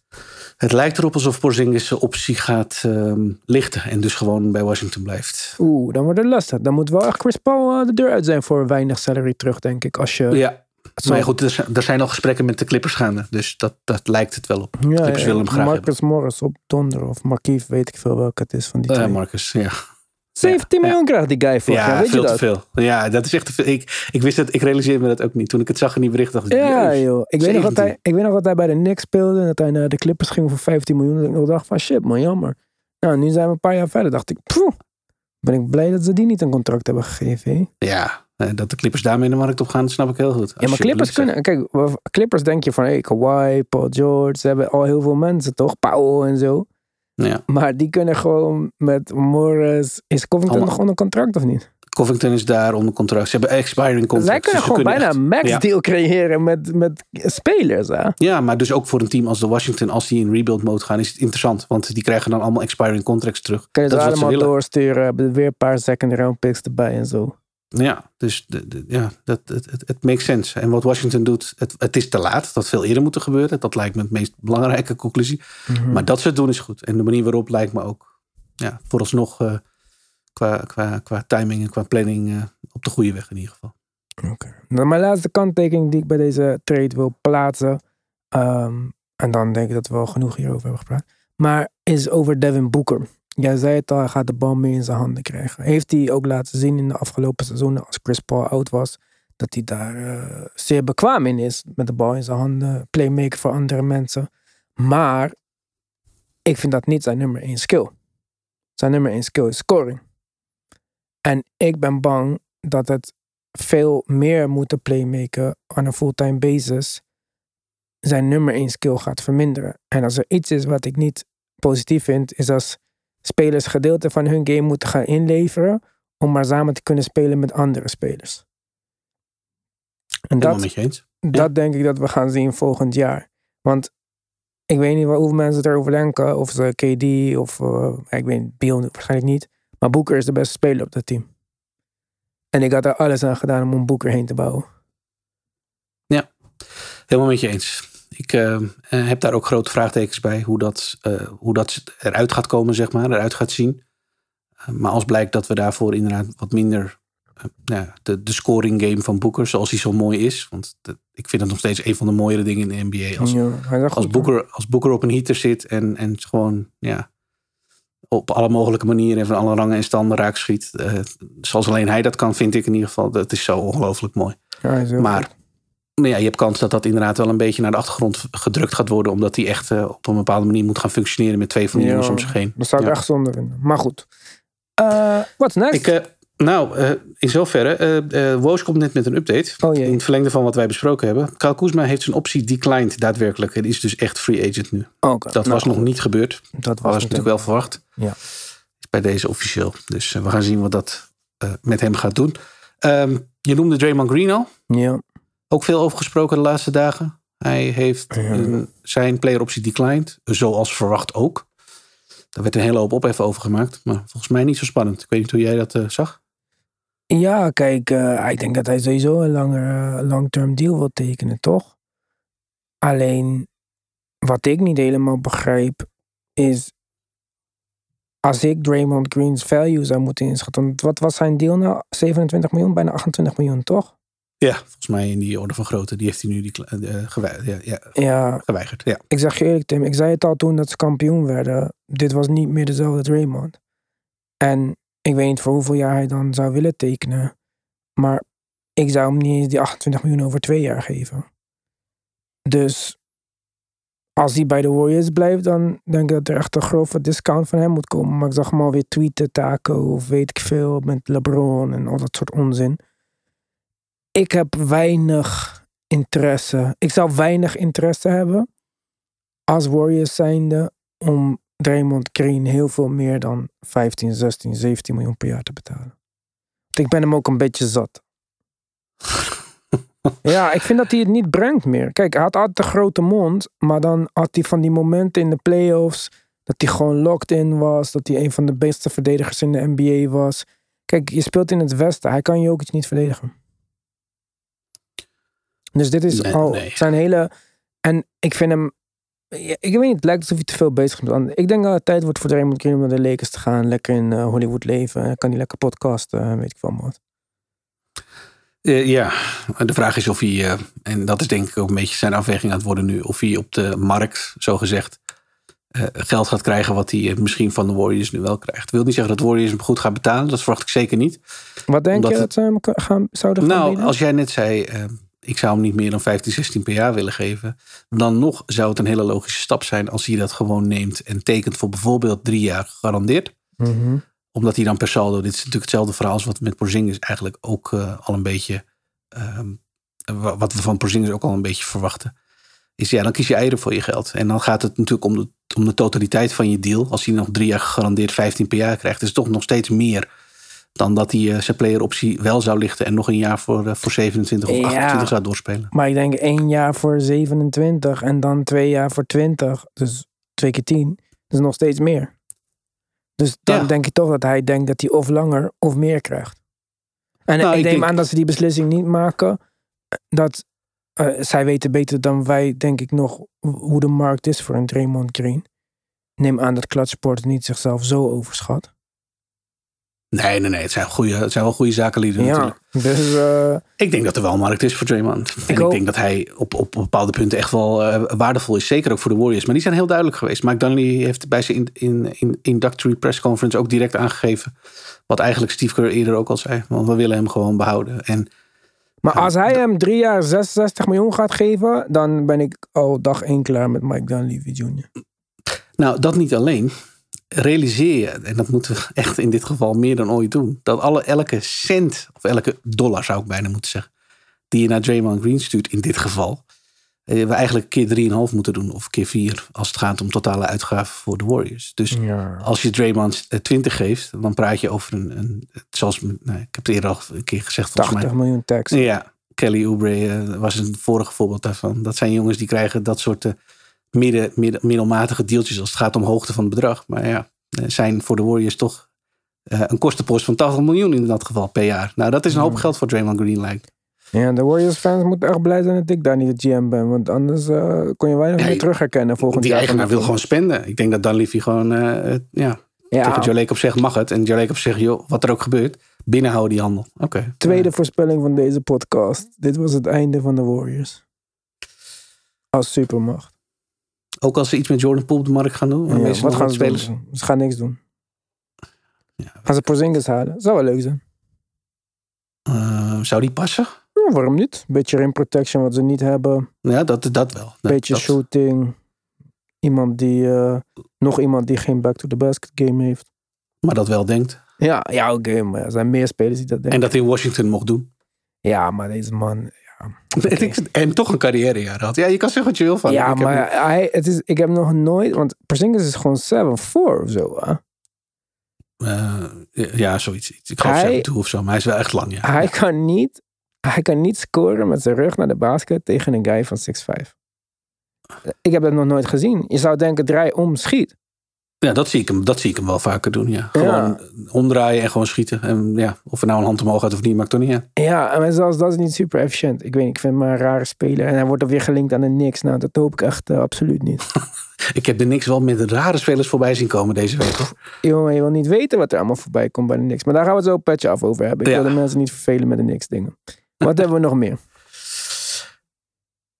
Het lijkt erop alsof Porzingis zijn optie gaat ehm, lichten en dus gewoon bij Washington blijft. Oeh, dan wordt het lastig. Dan moet wel echt Chris Paul eh, de deur uit zijn voor weinig salary terug, denk ik. Als je Ja, Maar goed, er zijn, er zijn al gesprekken met de Clippers gaande. Dus dat, dat lijkt het wel op. De Ja, Clippers ja, willen hem graag Marcus Morris op donder of Markief, weet ik veel welke het is van die twee. Eh, Marcus, ja. 17 ja. miljoen krijgt die guy voor. Ja, weet veel je te dat? veel. Ja, dat is echt te veel. Ik, ik wist het, ik realiseerde me dat ook niet. Toen ik het zag in die bericht, dacht ik, Ja, joh. Ik weet, nog dat 17. hij, ik weet nog dat hij bij de Knicks speelde en dat hij naar de Clippers ging voor 15 miljoen. Dat ik nog dacht van shit man, jammer. Nou, nu zijn we een paar jaar verder. Dacht ik, poeh, ben ik blij dat ze die niet een contract hebben gegeven. hè? Ja, dat de Clippers daarmee de markt op gaan, snap ik heel goed. Ja, maar Clippers kunnen. Kijk, Clippers denk je van hey, Kawhi, Paul George. Ze hebben al heel veel mensen toch? Powell en zo. Ja. Maar die kunnen gewoon met Morris. Is Covington Allemaal- nog onder contract of niet? Covington is daar onder contract. Ze hebben expiring contracts. Zij kunnen dus ze gewoon bijna een max Ja. deal creëren met, met spelers. Hè? Ja, maar dus ook voor een team als de Washington, als die in rebuild mode gaan, is het interessant. Want die krijgen dan allemaal expiring contracts terug. Kun je Dat ze allemaal doorsturen. Hebben weer een paar second round picks erbij en zo. Ja, dus de, de- ja, dat, het, het, het makes sense. En wat Washington doet, het, het is te laat. Dat had veel eerder moeten gebeuren. Dat lijkt me het meest belangrijke conclusie. Mhm. Maar dat ze het doen is goed. En de manier waarop lijkt me ook ja, vooralsnog eh, qua, qua, qua timing en qua planning eh, op de goede weg in ieder geval. Oké. Nou, mijn laatste kanttekening die ik bij deze trade wil plaatsen. ehm, en dan denk ik dat we wel genoeg hierover hebben gepraat. Maar is over Devin Booker. Jij zei het al, hij gaat de bal meer in zijn handen krijgen. Heeft hij ook laten zien in de afgelopen seizoenen als Chris Paul oud was. Dat hij daar eh, zeer bekwaam in is. Met de bal in zijn handen. Playmaker voor andere mensen. Maar ik vind dat niet zijn nummer één skill. Zijn nummer één skill is scoring. En ik ben bang dat het veel meer moeten playmaken on een fulltime basis zijn nummer één skill gaat verminderen. En als er iets is wat ik niet positief vind, is als spelers gedeelte van hun game moeten gaan inleveren om maar samen te kunnen spelen met andere spelers. En dat, met je eens. dat denk ik dat we gaan zien volgend jaar. Want ik weet niet hoeveel mensen het erover denken. Of ze KD of eh, ik weet Beal waarschijnlijk niet. Maar Booker is de beste speler op dat team. En ik had er alles aan gedaan om om Booker heen te bouwen. Helemaal met je eens. Ik eh, eh, heb daar ook grote vraagtekens bij hoe dat, eh, hoe dat eruit gaat komen, zeg maar, eruit gaat zien. Maar als blijkt dat we daarvoor inderdaad wat minder nou ja, de, de scoring game van Booker, zoals hij zo mooi is. Want de- ik vind het nog steeds een van de mooiere dingen in de NBA. Als, Ja, als, goed, Booker, als Booker op een heater zit en, en gewoon ja, op alle mogelijke manieren en van alle rangen en standen raak schiet. zoals alleen hij dat kan, vind ik in ieder geval. Dat is zo ongelooflijk mooi. Ja, heel Maar nou ja, je hebt kans dat dat inderdaad wel een beetje naar de achtergrond gedrukt gaat worden. Omdat hij echt eh, op een bepaalde manier moet gaan functioneren met twee van die jongens om zich heen. Dat zou ik Ja. echt zonde vinden. Maar goed. Eh what's next? Ik, eh, nou, eh, in zoverre, eh eh Woos komt net met een update. Oh jee. In het verlengde van wat wij besproken hebben. Kyle Kuzma heeft zijn optie declined daadwerkelijk. Hij is dus echt free agent nu. Oké, Dat nou, was nog niet gebeurd. Dat Dat was, was natuurlijk wel verwacht. Ja. Is bij deze officieel. Dus we gaan zien wat dat eh, met hem gaat doen. Ehm, je noemde Draymond Green al. Ja. Ook veel over gesproken de laatste dagen. Hij heeft Ja. een- zijn player optie declined. Zoals verwacht ook. Daar werd een hele hoop ophef over gemaakt. Maar volgens mij niet zo spannend. Ik weet niet hoe jij dat eh, zag. Ja, kijk, eh, ik denk dat hij sowieso een langer eh, long-term deal wil tekenen, toch? Alleen, wat ik niet helemaal begrijp, is als ik Draymond Green's value zou moeten inschatten. Wat was zijn deal nou? 27 miljoen, bijna 28 miljoen, toch? Ja, volgens mij in die orde van grootte. Die heeft hij nu die, eh, gewei- ja, ja, Ja, geweigerd. Ja. ik zeg je eerlijk, Tim, ik zei het al toen dat ze kampioen werden. Dit was niet meer dezelfde Draymond. En ik weet niet voor hoeveel jaar hij dan zou willen tekenen. Maar ik zou hem niet eens die 28 miljoen over twee jaar geven. Dus als hij bij de Warriors blijft, dan denk ik dat er echt een grove discount van hem moet komen. Maar ik zag hem alweer tweeten, Taco of weet ik veel, met LeBron en al dat soort onzin. Ik heb weinig interesse. Ik zou weinig interesse hebben als Warriors zijnde om Draymond Green heel veel meer dan 15, 16, 17 miljoen per jaar te betalen. Want ik ben hem ook een beetje zat. ja, ik vind dat hij het niet brengt meer. Kijk, hij had altijd een grote mond, maar dan had hij van die momenten in de playoffs dat hij gewoon locked in was, dat hij een van de beste verdedigers in de NBA was. Kijk, je speelt in het Westen, hij kan je ook iets niet verdedigen. Dus dit is Nee, al nee. zijn hele. En ik vind hem. Ik weet niet, het lijkt alsof hij te veel bezig is. Ik denk dat het tijd wordt voor Draymond Green om naar de Lakers te gaan. Lekker in eh, Hollywood leven. Kan hij lekker podcasten, weet ik wel wat. Eh, ja, de vraag is of hij, eh, en dat is denk ik ook een beetje zijn afweging aan het worden nu, of hij op de markt, zo gezegd, eh, geld gaat krijgen wat hij eh, misschien van de Warriors nu wel krijgt. Ik wil niet zeggen dat Warriors hem goed gaan betalen, dat verwacht ik zeker niet. Wat denk Omdat je het- dat ze hem gaan, zouden gaan Nou, bieden? als jij net zei, eh, ik zou hem niet meer dan 15, 16 per jaar willen geven, dan nog zou het een hele logische stap zijn als hij dat gewoon neemt en tekent voor bijvoorbeeld drie jaar gegarandeerd. Mhm. Omdat hij dan per saldo, dit is natuurlijk hetzelfde verhaal als wat met Porzingis eigenlijk ook eh, al een beetje, ehm, wa- wat we van Porzingis ook al een beetje verwachten. Is ja, dan kies je eieren voor je geld. En dan gaat het natuurlijk om de, om de totaliteit van je deal. Als hij nog drie jaar gegarandeerd 15 per jaar krijgt, is het toch nog steeds meer dan dat hij eh, zijn player optie wel zou lichten en nog een jaar voor, eh, voor 27 of Ja. 28 zou doorspelen. Maar ik denk één jaar voor 27 en dan twee jaar voor 20. Dus twee keer 10. Dat is nog steeds meer. Dus dan Ja. denk ik toch dat hij denkt dat hij of langer of meer krijgt. En Nou, ik, ik neem denk- aan dat ze die beslissing niet maken. Dat eh, zij weten beter dan wij, denk ik nog, hoe de markt is voor een Draymond Green. Neem aan dat Klatsport niet zichzelf zo overschat. Nee, nee, nee. Het zijn, goede, het zijn wel goede zakenlieden Ja, natuurlijk. dus eh, Ik denk dat er wel een markt is voor Draymond. En ik, denk dat hij op, op bepaalde punten echt wel eh, waardevol is. Zeker ook voor de Warriors. Maar die zijn heel duidelijk geweest. Mike Dunleavy heeft bij zijn in, in, in, inductory press conference ook direct aangegeven. Wat eigenlijk Steve Kerr eerder ook al zei. Want we willen hem gewoon behouden. En Maar als hij hem drie jaar 66 miljoen gaat geven, dan ben ik al dag één klaar met Mike Dunleavy Jr. nou, dat niet alleen. Realiseer je, en dat moeten we echt in dit geval meer dan ooit doen. Dat alle, elke cent, of elke dollar zou ik bijna moeten zeggen. Die je naar Draymond Green stuurt in dit geval. eh, We eigenlijk keer 3,5 moeten doen. Of keer 4 als het gaat om totale uitgaven voor de Warriors. Dus Ja. als je Draymond eh, 20 geeft, dan praat je over een, een zoals ik heb het eerder al een keer gezegd volgens 80 mij. miljoen tax. Ja, Kelly Oubre eh, was een vorige voorbeeld daarvan. Dat zijn jongens die krijgen dat soort eh, midden, midden, middelmatige deeltjes als het gaat om hoogte van het bedrag. Maar ja, eh, zijn voor de Warriors toch eh, een kostenpost van 80 miljoen in dat geval per jaar. Nou, dat is een hoop Hmm. geld voor Draymond Green lijkt. Ja, de Warriors fans moeten echt blij zijn dat ik daar niet de GM ben. Want anders eh, kon je weinig meer terug herkennen volgend Die jaar. eigenaar wil gewoon spenden. Ik denk dat Dunleavy gewoon eh, eh, ja, tegen Joe Lacob zegt mag het. En Joe Lacob zegt, joh, wat er ook gebeurt, binnenhouden die handel. Oké. tweede voorspelling van deze podcast. Dit was het einde van de Warriors. Als supermacht. Ook als ze iets met Jordan Poole op de markt gaan doen. Ja, wat gaan ze doen? Ze gaan niks doen. Ja. Als ze Porzingis halen, zou wel leuk zijn. Eh, zou die passen? Ja, waarom niet? Beetje rim protection wat ze niet hebben. Ja, dat, dat wel. Beetje dat- shooting. Iemand die, eh, nog iemand die geen back to the basket game heeft. Maar dat wel denkt. Ja, ja oké, maar er zijn meer spelers die dat denken. En dat in Washington mocht doen. Ja, maar deze man. En toch een carrièrejaar had. Ja, je kan zeggen wat je wil van ja, Ik maar hij, het is, ik heb nog nooit. Want Porzingis is gewoon 7-4 of zo. Hè? eh, ja, zoiets. Ik geloof Hij- 7 of zo. Maar hij is wel echt lang, ja. Hij, kan niet, hij kan niet scoren met zijn rug naar de basket tegen een guy van 6'5. Ik heb dat nog nooit gezien. Je zou denken, draai om, schiet. Ja, dat zie ik hem, dat zie ik hem wel vaker doen, ja. Gewoon omdraaien en gewoon schieten. En ja, of er nou een hand omhoog gaat of niet, maakt toch niet uit. Ja, maar zelfs dat is niet super efficiënt. Ik weet niet, ik vind hem maar een rare speler. En hij wordt er weer gelinkt aan de niks. Nou, dat hoop ik echt eh, absoluut niet. Ik heb er niks wel met rare spelers voorbij zien komen deze week. hoor. Jongen, je wil niet weten wat er allemaal voorbij komt bij de niks. Maar daar gaan we het zo een petje af over hebben. Ik Ja. wil de mensen niet vervelen met de niks dingen. Wat hebben we nog meer?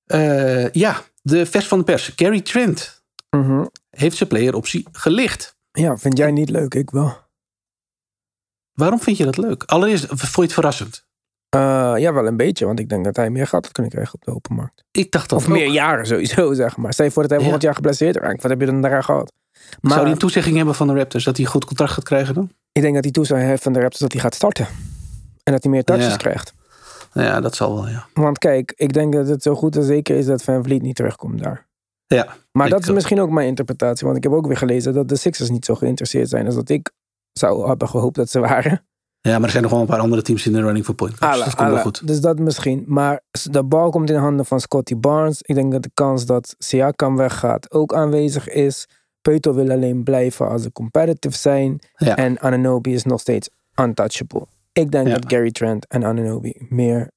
Eh, ja, de vers van de pers. Gary Trent Mhm. heeft zijn playeroptie gelicht. Ja, vind jij niet leuk? Ik wel. Waarom vind je dat leuk? Allereerst, vond je het verrassend? Eh, ja, wel een beetje. Want ik denk dat hij meer geld had kunnen krijgen op de open markt. Ik dacht dat Of ook. meer jaren sowieso, zeg maar. Stel je voor dat hij Ja. volgend jaar geblesseerd raakt. Wat heb je dan daaraan gehad? Maar Zou hij een toezegging hebben van de Raptors dat hij een goed contract gaat krijgen dan? ik denk dat hij toezegging heeft van de Raptors dat hij gaat starten. En dat hij meer touches Ja. krijgt. Ja, dat zal wel, ja. Want kijk, ik denk dat het zo goed en zeker is dat Van Vliet niet terugkomt daar. Ja, Maar dat is ook. misschien ook mijn interpretatie. Want ik heb ook weer gelezen dat de Sixers niet zo geïnteresseerd zijn als dat ik zou hebben gehoopt dat ze waren. ja, maar er zijn nog wel een paar andere teams in de running voor point. Alla, dat komt wel goed. Dus dat misschien. Maar de bal komt in de handen van Scotty Barnes. Ik denk dat de kans dat Siakam weggaat ook aanwezig is. Peuto wil alleen blijven als ze competitive zijn. Ja. En Ananobi is nog steeds untouchable. Ik denk Ja. dat Gary Trent en Ananobi meer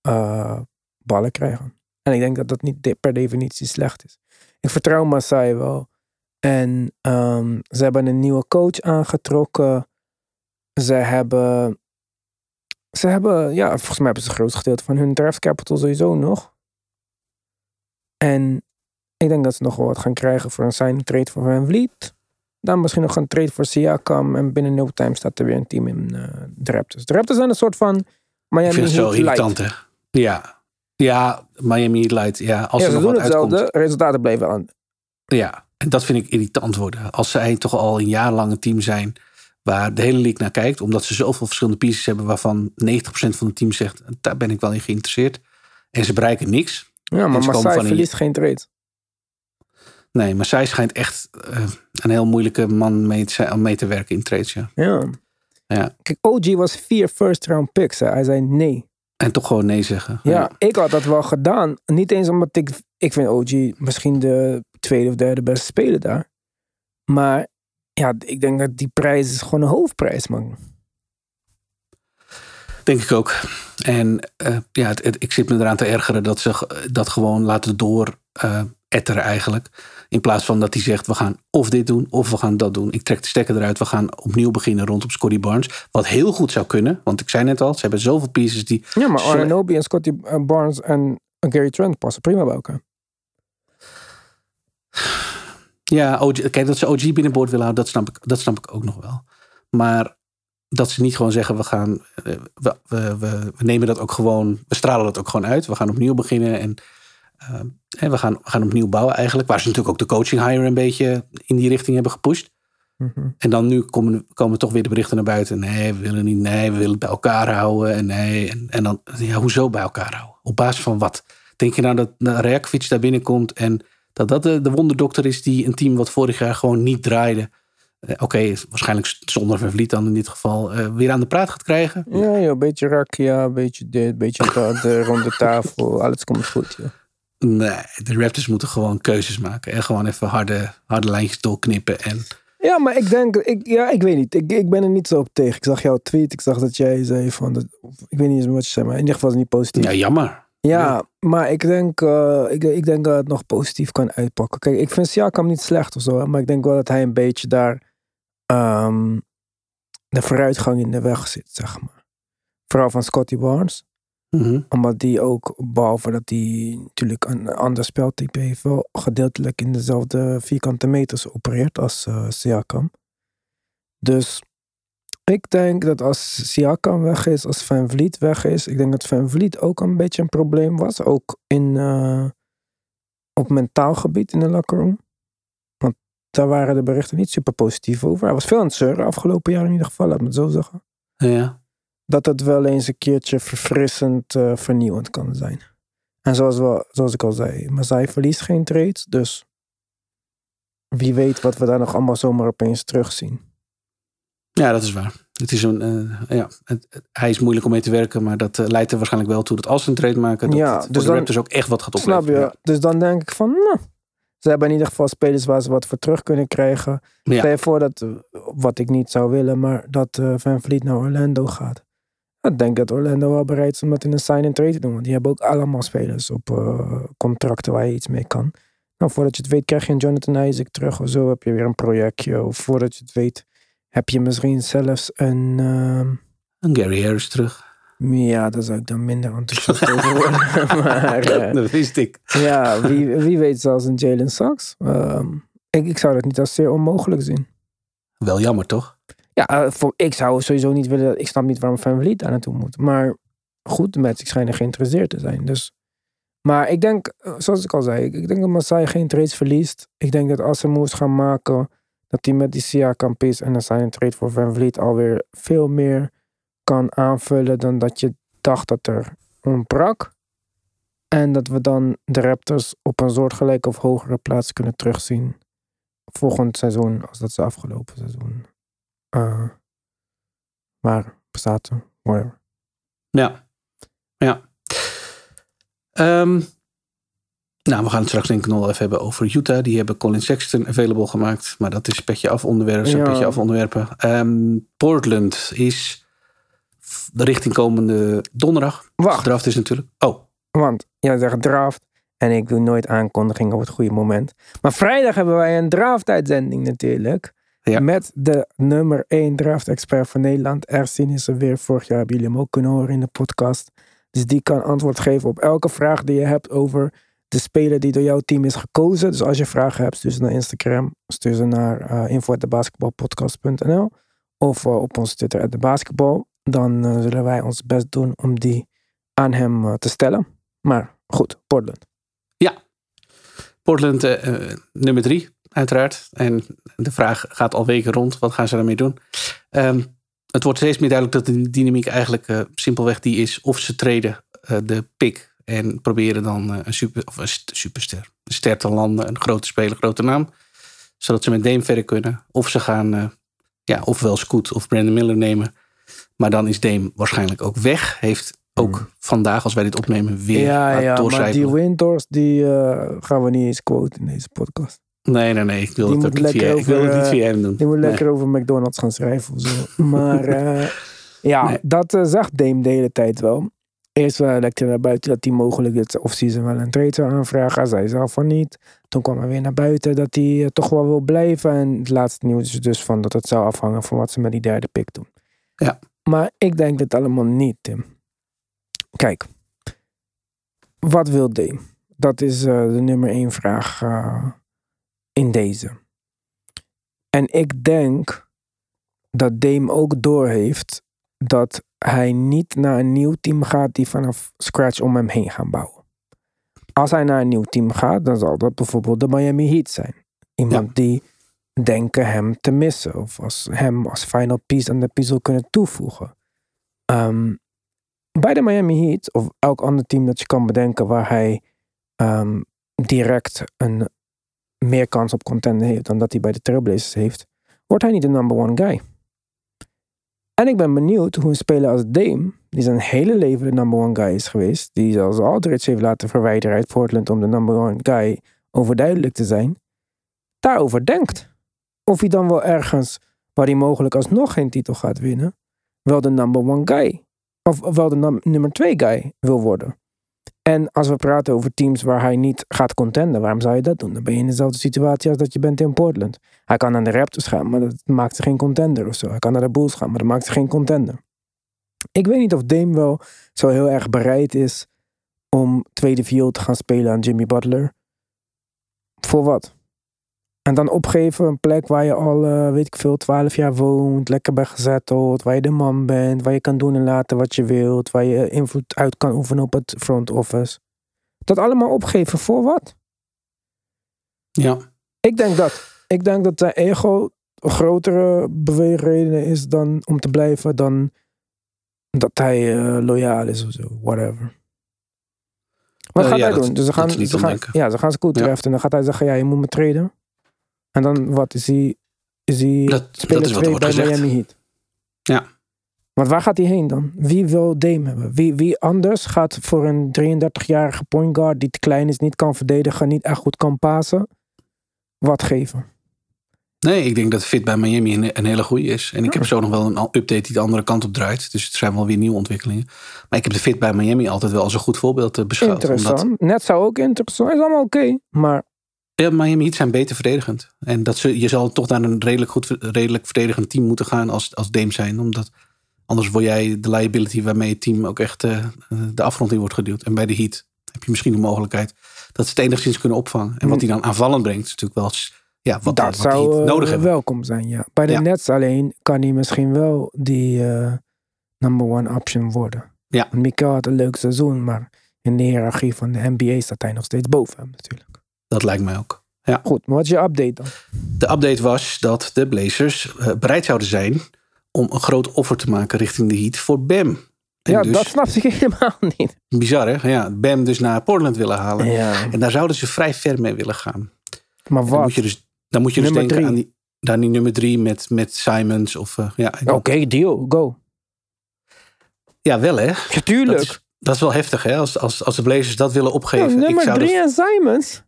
eh, ballen krijgen. En ik denk dat dat niet de- per definitie slecht is. Ik vertrouw Masai wel. En ehm, ze hebben een nieuwe coach aangetrokken. Ze hebben ze hebben, ja, volgens mij hebben ze het grootste gedeelte van hun draft capital sowieso nog. En ik denk dat ze nog wel wat gaan krijgen voor een sign trade voor Van Vliet. Dan misschien nog een trade voor Siakam. En binnen no time staat er weer een team in uh, de Raptors. De Raptors zijn een soort van Miami Ik vind het zo Heat irritant, hè? Ja. Ja, Miami Heat Light. Ja, als Ja, ze nog doen wat hetzelfde. uitkomt. Resultaten blijven aan. Ja, en dat vind ik irritant worden. Als zij toch al een jarenlang een team zijn waar de hele league naar kijkt, omdat ze zoveel verschillende pieces hebben waarvan 90% van het team zegt, daar ben ik wel in geïnteresseerd. En ze bereiken niks. Ja, maar Masai verliest geen trade. Nee, maar zij schijnt echt eh, een heel moeilijke man mee te, mee te werken in trades. Ja. Ja. Ja. Kijk, OG was vier first round picks. Hè. Hij zei nee. En toch gewoon nee zeggen. Ja, ik had dat wel gedaan. Niet eens omdat ik... Ik vind OG misschien de tweede of derde beste speler daar. Maar ja, ik denk dat die prijs is gewoon een hoofdprijs, man. Denk ik ook. En eh, ja, het, het- ik zit me eraan te ergeren dat ze g- dat gewoon laten door eh, etteren eigenlijk. In plaats van dat hij zegt, we gaan of dit doen of we gaan dat doen. Ik trek de stekker eruit, we gaan opnieuw beginnen rondom Scotty Barnes. Wat heel goed zou kunnen, want ik zei net al, ze hebben zoveel pieces die... Ja, maar Arnobi en Scotty eh, Barnes en Gary Trent passen prima bij elkaar. Ja, OG, kijk, dat ze OG binnenboord willen houden, dat snap, ik, dat snap ik ook nog wel. Maar dat ze niet gewoon zeggen, we gaan, eh, we, we, we, we nemen dat ook gewoon, we stralen dat ook gewoon uit. We gaan opnieuw beginnen en eh, we, gaan, we gaan opnieuw bouwen eigenlijk. Waar ze natuurlijk ook de coaching hire een beetje in die richting hebben gepusht. Mhm. En dan nu komen, komen toch weer de berichten naar buiten. Nee, we willen niet, nee, we willen het bij elkaar houden. En nee, en, en dan, ja, hoezo bij elkaar houden? Op basis van wat? Denk je nou dat Rajakovic daar binnenkomt en dat dat de, de wonderdokter is die een team wat vorig jaar gewoon niet draaide. eh, Oké, waarschijnlijk zonder Van Vliet dan in dit geval. eh, weer aan de praat gaat krijgen. Ja, ja, een beetje rakia, een beetje dit, een beetje dat, rond de tafel. Alles komt goed, ja. Nee, de Raptors moeten gewoon keuzes maken. En gewoon even harde, harde lijntjes doorknippen. En Ja, maar ik denk, ik, ja, ik weet niet. Ik, ik ben er niet zo op tegen. Ik zag jouw tweet, ik zag dat jij zei van, dat, ik weet niet eens wat je zei, maar in ieder geval is het niet positief. ja, jammer. Ja, maar ik denk, eh, ik, ik denk dat het nog positief kan uitpakken. Kijk, ik vind Siakam niet slecht of zo, maar ik denk wel dat hij een beetje daar ehm, de vooruitgang in de weg zit, zeg maar. Vooral van Scotty Barnes. Mhm. Omdat die ook, behalve dat hij natuurlijk een ander speltype heeft, wel gedeeltelijk in dezelfde vierkante meters opereert als eh, Siakam. Dus ik denk dat als Siakam weg is, als Van Vliet weg is, ik denk dat Van Vliet ook een beetje een probleem was. Ook in, eh, op mentaal gebied in de locker room. Want daar waren de berichten niet super positief over. Hij was veel aan het zeuren afgelopen jaar in ieder geval, laat me het zo zeggen Ja. Dat het wel eens een keertje verfrissend eh, vernieuwend kan zijn. En zoals, we, zoals ik al zei, Masai verliest geen trades, dus wie weet wat we daar nog allemaal zomaar opeens terugzien. ja, dat is waar. Het is een, eh, ja, het, het- hij is moeilijk om mee te werken, maar dat eh, leidt er waarschijnlijk wel toe dat als ze een trade maken, dat Ja, het dus de dan- Raptors ook echt wat gaat Snap opleveren. je? Dus dan denk ik van, nou, ze hebben in ieder geval spelers waar ze wat voor terug kunnen krijgen. Ja. Stel je voor dat, wat ik niet zou willen, maar dat Van Vliet naar Orlando gaat. Ik denk dat Orlando wel bereid is om dat in een sign and trade te doen. Want die hebben ook allemaal spelers op eh, contracten waar je iets mee kan. Nou, voordat je het weet krijg je een Jonathan Isaac terug of zo. Heb je weer een projectje. Of voordat je het weet heb je misschien zelfs een... ehm, En Gary Harris terug. ja, daar zou ik dan minder enthousiast over worden. maar eh, dat wist ik. ja, wie, wie weet zelfs een Jalen Sachs. Ehm, ik, ik zou dat niet als zeer onmogelijk zien. Wel jammer, toch? Ja, eh, voor, ik zou sowieso niet willen. Ik snap niet waarom Van daar naartoe moet. Maar goed, de Magic schijnen geïnteresseerd te zijn. Dus. Maar ik denk, eh, zoals ik al zei, ik, denk dat Masai geen trades verliest. Ik denk dat als ze moves gaan maken, dat hij met die Siakam piece en een sign trade voor Van Vliet alweer veel meer kan aanvullen dan dat je dacht dat er ontbrak. En dat we dan de Raptors op een soortgelijke of hogere plaats kunnen terugzien volgend seizoen als dat ze afgelopen seizoen uh, maar zaten. Whatever. Ja. Ja. Ehm, nou, we gaan het straks denk ik nog wel even hebben over Utah. Die hebben Colin Sexton available gemaakt. Maar dat is petje af onderwerpen. Ja. Petje af onderwerpen. Ehm, Portland is de richting komende donderdag. Wacht, Draft is natuurlijk. Oh, want jij zegt draft en ik doe nooit aankondigingen op het goede moment. Maar vrijdag hebben wij een draft-uitzending natuurlijk. Ja. Met de nummer 1 draft-expert van Nederland. Ersien is er weer. Vorig jaar hebben jullie hem ook kunnen horen in de podcast. Dus die kan antwoord geven op elke vraag die je hebt over de speler die door jouw team is gekozen. Dus als je vragen hebt, stuur ze naar Instagram. Stuur ze naar uh, info.debasketbalpodcast.nl Of uh, op onze Twitter, de basketbal. Dan uh, zullen wij ons best doen om die aan hem uh, te stellen. Maar goed, Portland. Portland uh, nummer drie, uiteraard. En de vraag gaat al weken rond. Wat gaan ze daarmee doen? Um, het wordt steeds meer duidelijk dat de dynamiek eigenlijk uh, simpelweg die is. Of ze treden uh, de pick en proberen dan een, super, of een superster, een ster te landen. Een grote speler, grote naam. Zodat ze met Dame verder kunnen. Of ze gaan ja, ofwel Scoot of Brandon Miller nemen. Maar dan is Dame waarschijnlijk ook weg. Heeft ook hmm. vandaag, als wij dit opnemen, weer Ja, ja maar die Winters, die uh, gaan we niet eens quoten in deze podcast. Nee, nee, nee. Ik wil, het, ook niet via, over, ik wil het niet via hem doen. Die moet nee. lekker over McDonald's gaan schrijven of zo. Maar uh, ja, nee. dat uh, zag Dame de hele tijd wel. Eerst uh, lekte naar buiten dat hij mogelijk het offseason wel een trade zou aanvragen. Hij zei zelf van niet. Toen kwam er weer naar buiten dat hij toch wel wil blijven. En het laatste nieuws is dus van dat het zou afhangen van wat ze met die derde pick doen. Ja. Maar ik denk het allemaal niet, Tim. Kijk, wat wil Dame? Dat is uh, de nummer één vraag uh, deze. En ik denk dat Dame ook doorheeft dat hij niet naar een nieuw team gaat die vanaf scratch om hem heen gaan bouwen. Als hij naar een nieuw team gaat, dan zal dat bijvoorbeeld de Miami Heat zijn. Iemand ja. die denken hem te missen of als hem als final piece aan de puzzel kunnen toevoegen. Um, bij de Miami Heat, of elk ander team dat je kan bedenken waar hij um, direct een meer kans op contender heeft dan dat hij bij de Trailblazers heeft, wordt hij niet de number one guy. En ik ben benieuwd hoe een speler als Dame, die zijn hele leven de number one guy is geweest, die zelfs Aldridge heeft laten verwijderen uit Portland om de number one guy overduidelijk te zijn, daarover denkt. Of hij dan wel ergens, waar hij mogelijk alsnog geen titel gaat winnen, wel de number one guy of wel de nummer twee guy wil worden. En als we praten over teams waar hij niet gaat contenden, waarom zou je dat doen? Dan ben je in dezelfde situatie als dat je bent in Portland. Hij kan naar de Raptors gaan, maar dat maakt ze geen contender of zo. Hij kan naar de Bulls gaan, maar dat maakt ze geen contender. Ik weet niet of Dame wel zo heel erg bereid is om tweede viool te gaan spelen aan Jimmy Butler. Voor wat? En dan opgeven een plek waar je al, uh, weet ik veel, twaalf jaar woont, lekker bent gezetteld, waar je de man bent, waar je kan doen en laten wat je wilt, waar je invloed uit kan oefenen op het front office. Dat allemaal opgeven voor wat? Ja. Ik denk dat. Ik denk dat zijn ego een grotere beweegreden is dan om te blijven dan dat hij uh, loyaal is of zo, whatever. Wat Uh, gaat ja, hij dat- doen? Dus ze gaan, ze ja, ze gaan koet Ja. en dan gaat hij zeggen, ja, je moet me traden. En dan wat, is hij, is hij Dat- speler dat is wat er 2 wordt bij gezegd. Miami Heat? Ja. Want waar gaat hij heen dan? Wie wil Dame hebben? Wie, wie anders gaat voor een 33-jarige point guard die te klein is, niet kan verdedigen, niet echt goed kan pasen, wat geven? Nee, ik denk dat fit bij Miami een, een hele goede is. En ik heb zo nog wel een update die de andere kant op draait. Dus het zijn wel weer nieuwe ontwikkelingen. Maar ik heb de fit bij Miami altijd wel als een goed voorbeeld eh, beschouwd. Interessant. Omdat Net zou ook interessant. Is allemaal oké. Maar ja, Miami Heat zijn beter verdedigend. En dat ze, je zal toch naar een redelijk goed redelijk verdedigend team moeten gaan als, als Dame zijn. Omdat anders word jij de liability waarmee het team ook echt eh, de afgrond in wordt geduwd. En bij de Heat heb je misschien de mogelijkheid dat ze het enigszins kunnen opvangen. En wat hij dan aanvallend brengt is natuurlijk wel ja, wat, dat wat zou Heat eh, nodig hebben. welkom zijn, ja. Bij de Ja. Nets alleen kan hij misschien wel die eh, number one option worden. Ja. Mikael had een leuk seizoen, maar in de hiërarchie van de NBA staat hij nog steeds boven hem natuurlijk. Dat lijkt mij ook. Goed, maar wat is je update dan? De update was dat de Blazers eh, bereid zouden zijn om een groot offer te maken richting de Heat voor Bam. En ja, dus, dat snap ik helemaal niet. bizar hè? Ja, Bam dus naar Portland willen halen. Ja. En daar zouden ze vrij ver mee willen gaan. Maar En Dan wat? moet je dus, dan moet je dus denken drie. aan die, nummer drie met, met Simons. Of, eh, ja, Oké, deal, go. ja, wel hè. Ja, Dat tuurlijk. is, dat is wel heftig hè. Als, als, als de Blazers dat willen Ja, opgeven. ik nummer zou drie dat, en Simons.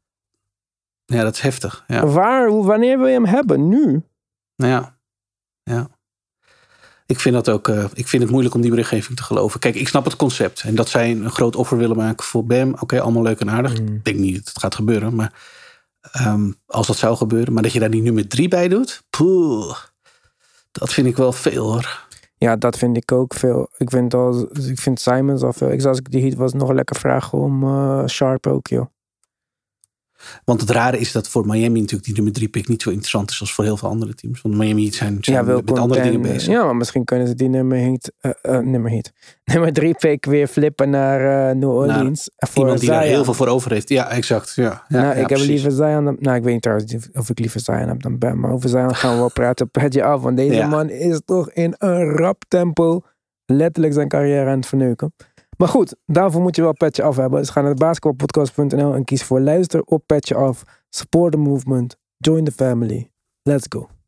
Ja, dat is heftig. Ja. Waar, wanneer wil je hem hebben? Nu? Nou ja, ja. Ik vind, dat ook, eh, ik vind het moeilijk om die berichtgeving te geloven. Kijk, ik snap het concept. En dat zij een groot offer willen maken voor Bam. Oké, allemaal leuk en aardig. Mm. Ik denk niet dat het gaat gebeuren. Maar Ehm, als dat zou gebeuren. Maar dat je daar die nummer drie bij doet. Poeh, dat vind ik wel veel hoor. Ja, dat vind ik ook veel. Ik vind, al, ik vind Simons al veel. Ik als ik die Heat was nog lekker vragen om uh, Sharp ook, joh. Want het rare is dat voor Miami natuurlijk die nummer drie pick niet zo interessant is als voor heel veel andere teams. Want Miami zijn, zijn ja, met andere dingen bezig. Ja, maar misschien kunnen ze die nummer, heet, uh, uh, nummer, heet. nummer drie pick weer flippen naar uh, New Orleans. Voor iemand die daar heel veel voor over heeft. Ja, exact. Ja, ja, nou, ja, ik heb liever Zion dan, Nou, ik weet niet trouwens of ik liever Zion heb dan Ben. Maar over Zion gaan we wel praten. Pet je af. Want deze Ja. man is toch in een rap tempo letterlijk zijn carrière aan het verneuken. Maar goed, daarvoor moet je wel Petje Af hebben. Dus ga naar basketbalpodcast.nl en kies voor luister op Petje Af. Support the movement. Join the family. Let's go.